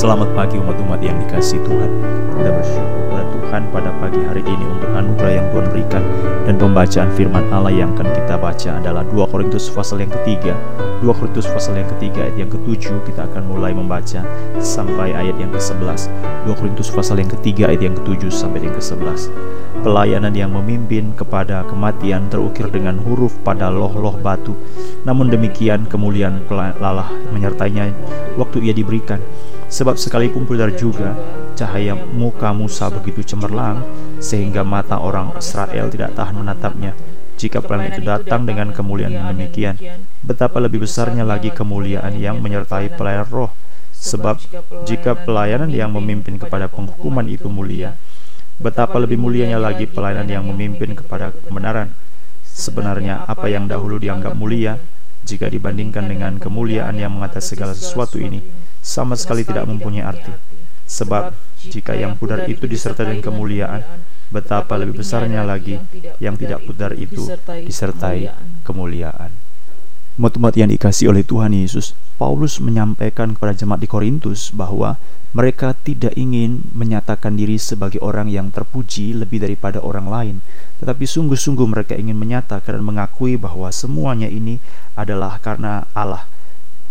Selamat pagi umat-umat yang dikasih Tuhan. Kita bersyukur pada Tuhan pada pagi hari ini untuk anugerah yang Tuhan berikan Dan pembacaan firman Allah yang akan kita baca adalah 2 Korintus pasal yang ketiga. 2 Korintus pasal yang ketiga ayat yang ketujuh Kita akan mulai membaca sampai ayat yang ke-11 2 Korintus pasal yang ketiga ayat yang ketujuh sampai yang ke-11 Pelayanan yang memimpin kepada kematian terukir dengan huruf pada loh-loh batu. Namun demikian kemuliaan lalah menyertainya waktu ia diberikan Sebab sekalipun pudar juga cahaya muka Musa begitu cemerlang sehingga mata orang Israel tidak tahan menatapnya. Jika pelayanan itu datang dengan kemuliaan yang demikian, betapa lebih besarnya lagi kemuliaan yang menyertai pelayan roh. Sebab jika pelayanan yang memimpin kepada penghukuman itu mulia, betapa lebih mulianya lagi pelayanan yang memimpin kepada kebenaran. Sebenarnya apa yang dahulu dianggap mulia, jika dibandingkan dengan kemuliaan yang mengatas segala sesuatu ini, sama sekali tidak mempunyai arti. Sebab jika yang pudar itu disertai dengan kemuliaan, betapa lebih besarnya lagi yang tidak pudar itu disertai kemuliaan. Umat-umat yang dikasih oleh Tuhan Yesus, Paulus menyampaikan kepada jemaat di Korintus bahwa mereka tidak ingin menyatakan diri sebagai orang yang terpuji lebih daripada orang lain, tetapi sungguh-sungguh mereka ingin menyatakan dan mengakui bahwa semuanya ini adalah karena Allah.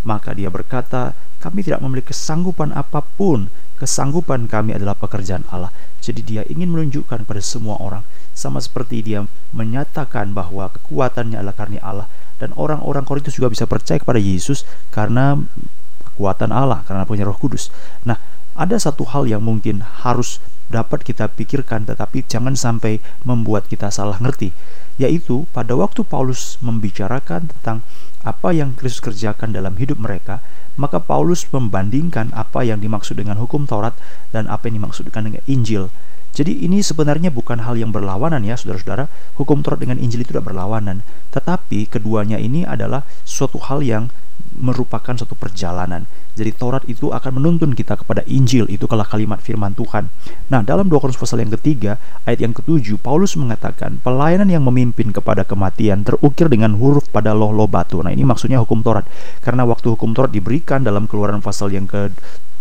Maka dia berkata, kami tidak memiliki kesanggupan apa pun. Kesanggupan kami adalah pekerjaan Allah. Jadi dia ingin menunjukkan pada semua orang sama seperti dia menyatakan bahwa kekuatannya adalah karena Allah dan orang-orang Korintus juga bisa percaya kepada Yesus karena kekuatan Allah, karena punya Roh Kudus. Nah, ada satu hal yang mungkin harus dapat kita pikirkan tetapi jangan sampai membuat kita salah ngerti yaitu pada waktu Paulus membicarakan tentang apa yang Kristus kerjakan dalam hidup mereka maka Paulus membandingkan apa yang dimaksud dengan hukum Taurat dan apa yang dimaksudkan dengan Injil. Jadi ini sebenarnya bukan hal yang berlawanan ya saudara-saudara. Hukum Taurat dengan Injil itu tidak berlawanan. Tetapi keduanya ini adalah suatu hal yang merupakan suatu perjalanan. Jadi Taurat itu akan menuntun kita kepada Injil, itu kalau kalimat firman Tuhan. Nah, dalam 2 Korintus pasal yang ketiga, ayat yang ketujuh, Paulus mengatakan, pelayanan yang memimpin kepada kematian terukir dengan huruf pada loh-loh batu. Nah, ini maksudnya hukum Taurat. Karena waktu hukum Taurat diberikan dalam keluaran pasal yang ke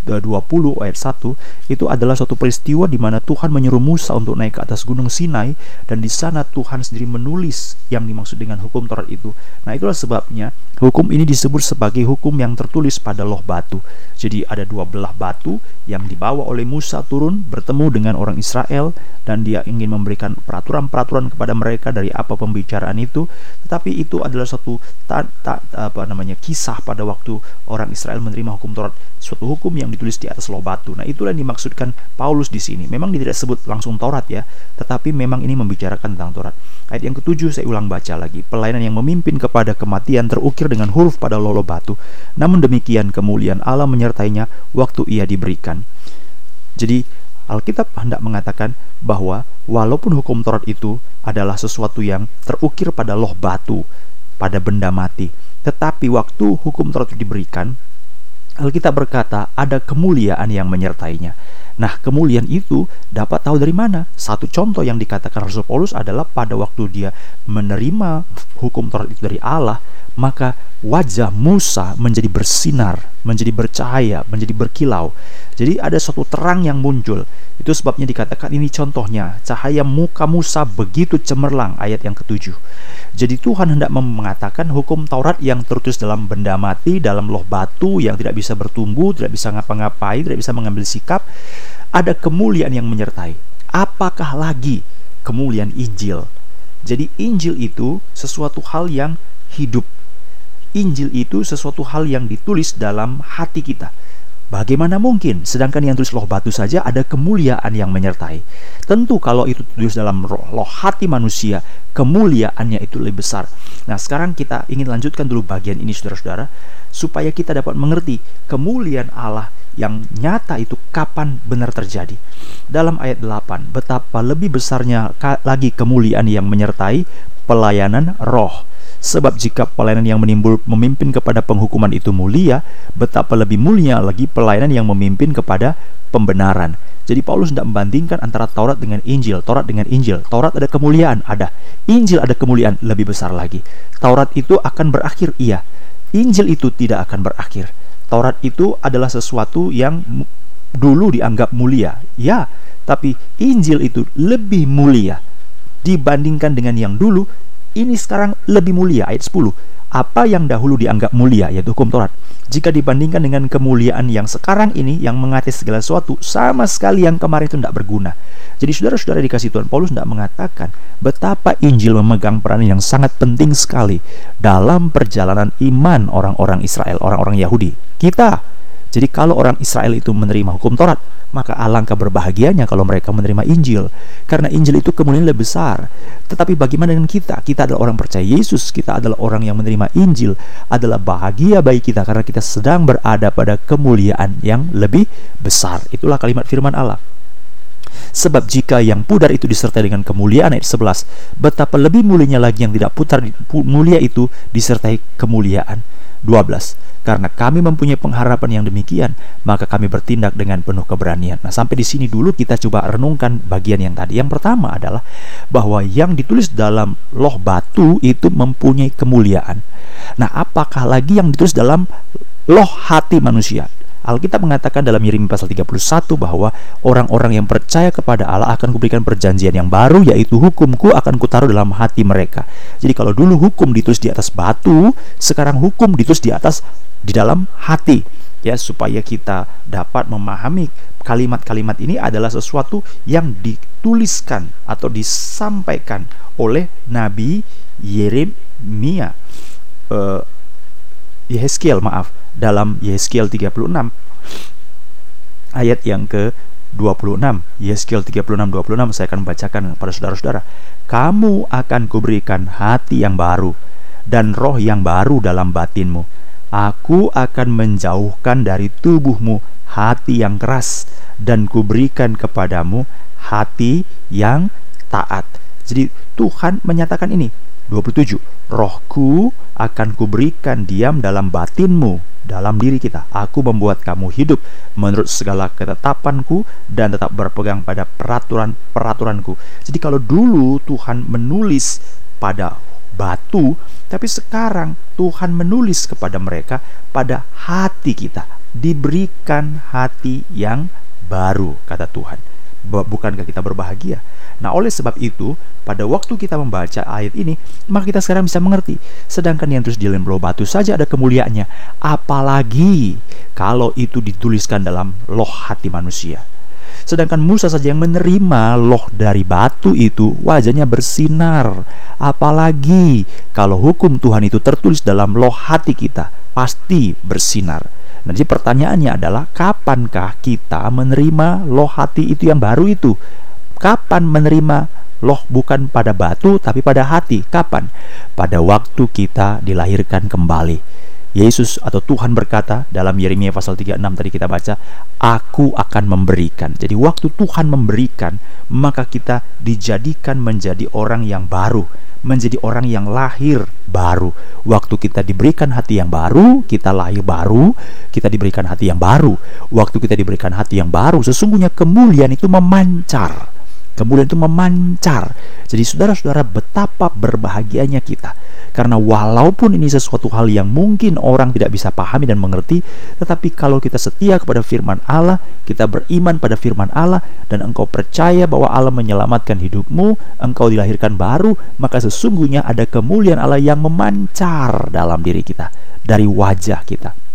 20 ayat 1 itu adalah suatu peristiwa di mana Tuhan menyuruh Musa untuk naik ke atas gunung Sinai dan di sana Tuhan sendiri menulis yang dimaksud dengan hukum Taurat itu. Nah, itulah sebabnya hukum ini disebut sebagai hukum yang tertulis pada loh batu. Jadi ada dua belah batu yang dibawa oleh Musa turun bertemu dengan orang Israel dan dia ingin memberikan peraturan-peraturan kepada mereka dari apa pembicaraan itu. Tetapi itu adalah satu ta, ta, apa namanya kisah pada waktu orang Israel menerima hukum Taurat, suatu hukum yang ditulis di atas loh batu. Nah, itulah yang dimaksudkan Paulus di sini. Memang dia tidak sebut langsung Taurat ya, tetapi memang ini membicarakan tentang Taurat. Ayat yang ketujuh saya ulang baca lagi. Pelayanan yang memimpin kepada kematian terukir dengan huruf pada lolo batu. Namun demikian kemuliaan Allah menyertai menyertainya waktu ia diberikan. Jadi Alkitab hendak mengatakan bahwa walaupun hukum Taurat itu adalah sesuatu yang terukir pada loh batu, pada benda mati, tetapi waktu hukum Taurat itu diberikan, Alkitab berkata ada kemuliaan yang menyertainya. Nah, kemuliaan itu dapat tahu dari mana? Satu contoh yang dikatakan Rasul Paulus adalah pada waktu dia menerima hukum Taurat itu dari Allah, maka wajah Musa menjadi bersinar, menjadi bercahaya, menjadi berkilau. Jadi ada suatu terang yang muncul. Itu sebabnya dikatakan ini contohnya, cahaya muka Musa begitu cemerlang ayat yang ketujuh. Jadi Tuhan hendak mengatakan hukum Taurat yang tertulis dalam benda mati, dalam loh batu yang tidak bisa bertumbuh, tidak bisa ngapa-ngapain, tidak bisa mengambil sikap, ada kemuliaan yang menyertai. Apakah lagi kemuliaan Injil? Jadi Injil itu sesuatu hal yang hidup Injil itu sesuatu hal yang ditulis dalam hati kita. Bagaimana mungkin? Sedangkan yang tulis loh batu saja ada kemuliaan yang menyertai. Tentu kalau itu tulis dalam roh, loh hati manusia, kemuliaannya itu lebih besar. Nah sekarang kita ingin lanjutkan dulu bagian ini saudara-saudara. Supaya kita dapat mengerti kemuliaan Allah yang nyata itu kapan benar terjadi. Dalam ayat 8, betapa lebih besarnya lagi kemuliaan yang menyertai pelayanan roh Sebab jika pelayanan yang menimbul memimpin kepada penghukuman itu mulia, betapa lebih mulia lagi pelayanan yang memimpin kepada pembenaran. Jadi Paulus tidak membandingkan antara Taurat dengan Injil, Taurat dengan Injil. Taurat ada kemuliaan, ada. Injil ada kemuliaan lebih besar lagi. Taurat itu akan berakhir, iya. Injil itu tidak akan berakhir. Taurat itu adalah sesuatu yang dulu dianggap mulia. Ya, tapi Injil itu lebih mulia dibandingkan dengan yang dulu. Ini sekarang lebih mulia ayat 10 apa yang dahulu dianggap mulia yaitu hukum Taurat. Jika dibandingkan dengan kemuliaan yang sekarang ini yang mengatai segala sesuatu sama sekali yang kemarin itu tidak berguna. Jadi saudara-saudara dikasih Tuhan Paulus tidak mengatakan betapa Injil memegang peran yang sangat penting sekali dalam perjalanan iman orang-orang Israel orang-orang Yahudi. Kita jadi kalau orang Israel itu menerima hukum Taurat, maka alangkah berbahagianya kalau mereka menerima Injil. Karena Injil itu kemudian lebih besar. Tetapi bagaimana dengan kita? Kita adalah orang percaya Yesus, kita adalah orang yang menerima Injil, adalah bahagia bagi kita karena kita sedang berada pada kemuliaan yang lebih besar. Itulah kalimat firman Allah. Sebab jika yang pudar itu disertai dengan kemuliaan ayat 11, betapa lebih mulianya lagi yang tidak putar mulia itu disertai kemuliaan. 12 karena kami mempunyai pengharapan yang demikian, maka kami bertindak dengan penuh keberanian. Nah, sampai di sini dulu kita coba renungkan bagian yang tadi. Yang pertama adalah bahwa yang ditulis dalam loh batu itu mempunyai kemuliaan. Nah, apakah lagi yang ditulis dalam loh hati manusia? Alkitab mengatakan dalam Yeremia pasal 31 bahwa orang-orang yang percaya kepada Allah akan kuberikan perjanjian yang baru yaitu hukumku akan kutaruh dalam hati mereka. Jadi kalau dulu hukum ditulis di atas batu, sekarang hukum ditulis di atas di dalam hati ya supaya kita dapat memahami kalimat-kalimat ini adalah sesuatu yang dituliskan atau disampaikan oleh Nabi Yeremia uh, Yehezkiel maaf dalam Yehezkiel 36 ayat yang ke 26 Yehezkiel 36 26 saya akan bacakan kepada saudara-saudara. Kamu akan kuberikan hati yang baru dan roh yang baru dalam batinmu. Aku akan menjauhkan dari tubuhmu hati yang keras dan kuberikan kepadamu hati yang taat. Jadi Tuhan menyatakan ini 27 Rohku akan kuberikan diam dalam batinmu dalam diri kita. Aku membuat kamu hidup menurut segala ketetapanku dan tetap berpegang pada peraturan-peraturanku. Jadi kalau dulu Tuhan menulis pada batu, tapi sekarang Tuhan menulis kepada mereka pada hati kita. Diberikan hati yang baru, kata Tuhan. Bukankah kita berbahagia? Nah, oleh sebab itu, pada waktu kita membaca ayat ini, maka kita sekarang bisa mengerti. Sedangkan yang terus di batu saja ada kemuliaannya, apalagi kalau itu dituliskan dalam loh hati manusia. Sedangkan Musa saja yang menerima loh dari batu itu wajahnya bersinar. Apalagi kalau hukum Tuhan itu tertulis dalam loh hati kita, pasti bersinar. Nah, jadi pertanyaannya adalah kapankah kita menerima loh hati itu yang baru itu? Kapan menerima loh bukan pada batu tapi pada hati? Kapan? Pada waktu kita dilahirkan kembali. Yesus atau Tuhan berkata dalam Yeremia pasal 36 tadi kita baca, Aku akan memberikan. Jadi waktu Tuhan memberikan, maka kita dijadikan menjadi orang yang baru, menjadi orang yang lahir baru. Waktu kita diberikan hati yang baru, kita lahir baru, kita diberikan hati yang baru. Waktu kita diberikan hati yang baru, sesungguhnya kemuliaan itu memancar kemudian itu memancar. Jadi saudara-saudara betapa berbahagianya kita. Karena walaupun ini sesuatu hal yang mungkin orang tidak bisa pahami dan mengerti, tetapi kalau kita setia kepada firman Allah, kita beriman pada firman Allah dan engkau percaya bahwa Allah menyelamatkan hidupmu, engkau dilahirkan baru, maka sesungguhnya ada kemuliaan Allah yang memancar dalam diri kita, dari wajah kita.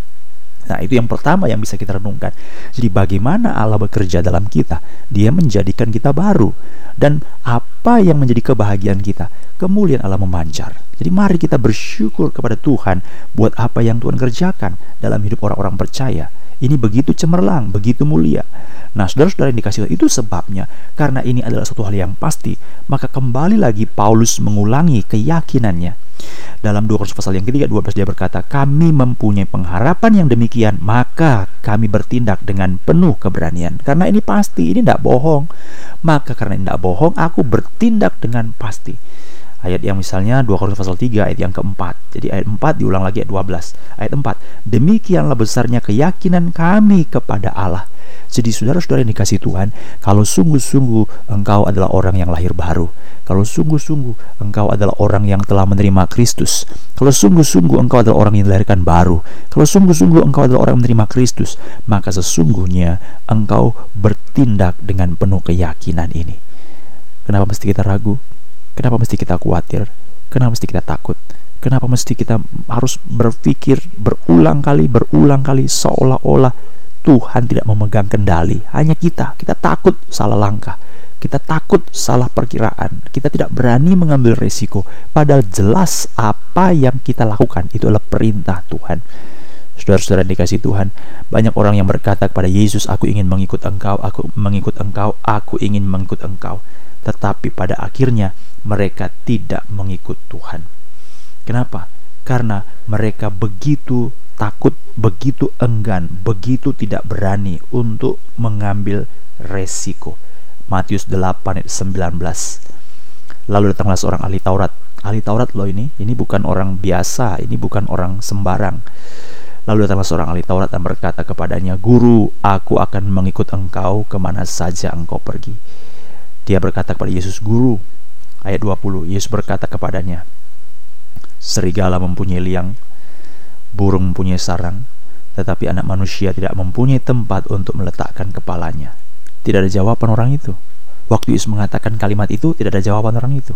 Nah, itu yang pertama yang bisa kita renungkan. Jadi, bagaimana Allah bekerja dalam kita? Dia menjadikan kita baru, dan apa yang menjadi kebahagiaan kita? Kemuliaan Allah memancar. Jadi, mari kita bersyukur kepada Tuhan buat apa yang Tuhan kerjakan dalam hidup orang-orang percaya. Ini begitu cemerlang, begitu mulia. Nah, saudara-saudara yang dikasih itu sebabnya karena ini adalah satu hal yang pasti, maka kembali lagi Paulus mengulangi keyakinannya dalam 2 Korintus pasal yang ketiga 12 dia berkata, "Kami mempunyai pengharapan yang demikian, maka kami bertindak dengan penuh keberanian." Karena ini pasti, ini tidak bohong. Maka karena tidak bohong, aku bertindak dengan pasti. Ayat yang misalnya 2 Korintus pasal 3 ayat yang keempat. Jadi ayat 4 diulang lagi ayat 12. Ayat 4, demikianlah besarnya keyakinan kami kepada Allah. Jadi saudara-saudara yang dikasih Tuhan, kalau sungguh-sungguh engkau adalah orang yang lahir baru, kalau sungguh-sungguh engkau adalah orang yang telah menerima Kristus, kalau sungguh-sungguh engkau adalah orang yang dilahirkan baru, kalau sungguh-sungguh engkau adalah orang yang menerima Kristus, maka sesungguhnya engkau bertindak dengan penuh keyakinan ini. Kenapa mesti kita ragu? Kenapa mesti kita khawatir? Kenapa mesti kita takut? Kenapa mesti kita harus berpikir berulang kali, berulang kali seolah-olah Tuhan tidak memegang kendali, hanya kita. Kita takut salah langkah, kita takut salah perkiraan, kita tidak berani mengambil resiko. Padahal jelas apa yang kita lakukan itu adalah perintah Tuhan. Saudara-saudara dikasih Tuhan, banyak orang yang berkata kepada Yesus, "Aku ingin mengikut Engkau, aku mengikut Engkau, aku ingin mengikut Engkau." Tetapi pada akhirnya mereka tidak mengikut Tuhan. Kenapa? Karena mereka begitu takut, begitu enggan, begitu tidak berani untuk mengambil resiko. Matius 8 ayat 19. Lalu datanglah seorang ahli Taurat. Ahli Taurat loh ini, ini bukan orang biasa, ini bukan orang sembarang. Lalu datanglah seorang ahli Taurat dan berkata kepadanya, Guru, aku akan mengikut engkau ke mana saja engkau pergi. Dia berkata kepada Yesus, Guru, ayat 20, Yesus berkata kepadanya, Serigala mempunyai liang, Burung mempunyai sarang, tetapi anak manusia tidak mempunyai tempat untuk meletakkan kepalanya. Tidak ada jawaban orang itu. Waktu Yesus mengatakan kalimat itu, tidak ada jawaban orang itu.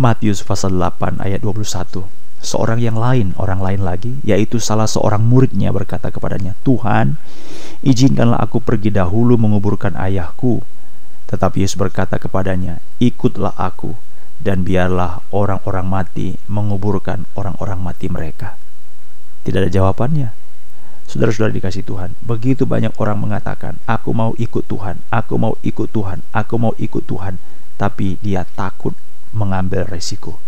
Matius pasal 8 ayat 21. Seorang yang lain, orang lain lagi, yaitu salah seorang muridnya berkata kepadanya, Tuhan, izinkanlah aku pergi dahulu menguburkan ayahku. Tetapi Yesus berkata kepadanya, ikutlah aku, dan biarlah orang-orang mati menguburkan orang-orang mati mereka. Tidak ada jawabannya. Saudara-saudara dikasih Tuhan, begitu banyak orang mengatakan, "Aku mau ikut Tuhan, aku mau ikut Tuhan, aku mau ikut Tuhan," tapi dia takut mengambil resiko.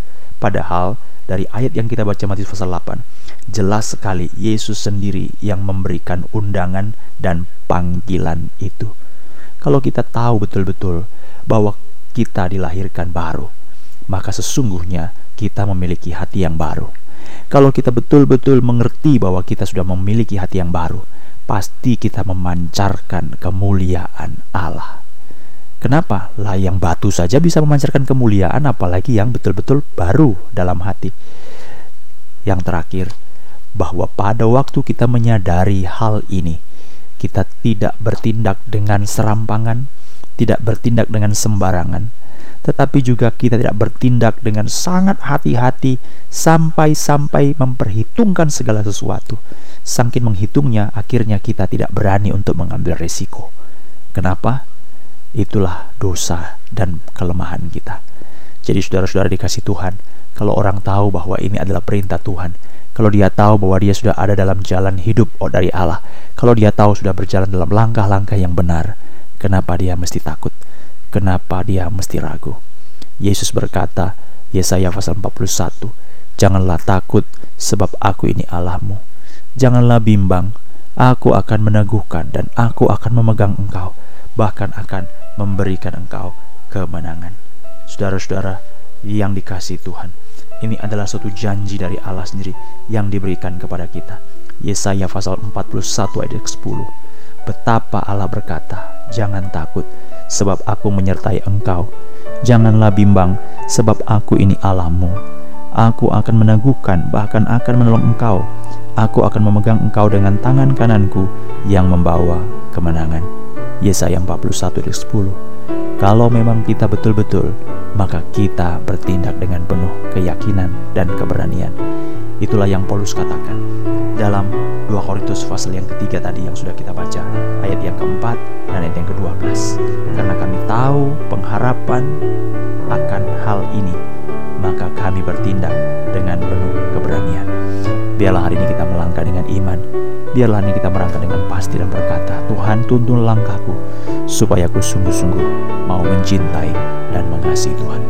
Padahal dari ayat yang kita baca Matius pasal 8, jelas sekali Yesus sendiri yang memberikan undangan dan panggilan itu. Kalau kita tahu betul-betul bahwa kita dilahirkan baru, maka sesungguhnya kita memiliki hati yang baru kalau kita betul-betul mengerti bahwa kita sudah memiliki hati yang baru, pasti kita memancarkan kemuliaan Allah. Kenapa? Lah yang batu saja bisa memancarkan kemuliaan apalagi yang betul-betul baru dalam hati. Yang terakhir, bahwa pada waktu kita menyadari hal ini, kita tidak bertindak dengan serampangan, tidak bertindak dengan sembarangan, tetapi juga kita tidak bertindak dengan sangat hati-hati sampai-sampai memperhitungkan segala sesuatu. Sangkin menghitungnya, akhirnya kita tidak berani untuk mengambil resiko. Kenapa? Itulah dosa dan kelemahan kita. Jadi saudara-saudara dikasih Tuhan, kalau orang tahu bahwa ini adalah perintah Tuhan, kalau dia tahu bahwa dia sudah ada dalam jalan hidup oh dari Allah, kalau dia tahu sudah berjalan dalam langkah-langkah yang benar, kenapa dia mesti takut? Kenapa dia mesti ragu? Yesus berkata, Yesaya pasal 41, Janganlah takut, sebab aku ini Allahmu. Janganlah bimbang, aku akan meneguhkan dan aku akan memegang engkau, bahkan akan memberikan engkau kemenangan. Saudara-saudara yang dikasih Tuhan, ini adalah suatu janji dari Allah sendiri yang diberikan kepada kita. Yesaya pasal 41 ayat 10. Betapa Allah berkata, jangan takut, sebab aku menyertai engkau. Janganlah bimbang, sebab aku ini Allahmu. Aku akan meneguhkan, bahkan akan menolong engkau. Aku akan memegang engkau dengan tangan kananku yang membawa kemenangan. Yesaya 41 ayat 10 Kalau memang kita betul-betul, maka kita bertindak dengan penuh keyakinan dan keberanian. Itulah yang Paulus katakan dalam 2 Korintus pasal yang ketiga tadi yang sudah kita baca ayat yang keempat dan ayat yang ke-12 karena kami tahu pengharapan akan hal ini maka kami bertindak dengan penuh keberanian. Biarlah hari ini kita melangkah dengan iman. Biarlah hari ini kita merangkah dengan pasti dan berkata Tuhan tuntun langkahku supaya aku sungguh-sungguh mau mencintai dan mengasihi Tuhan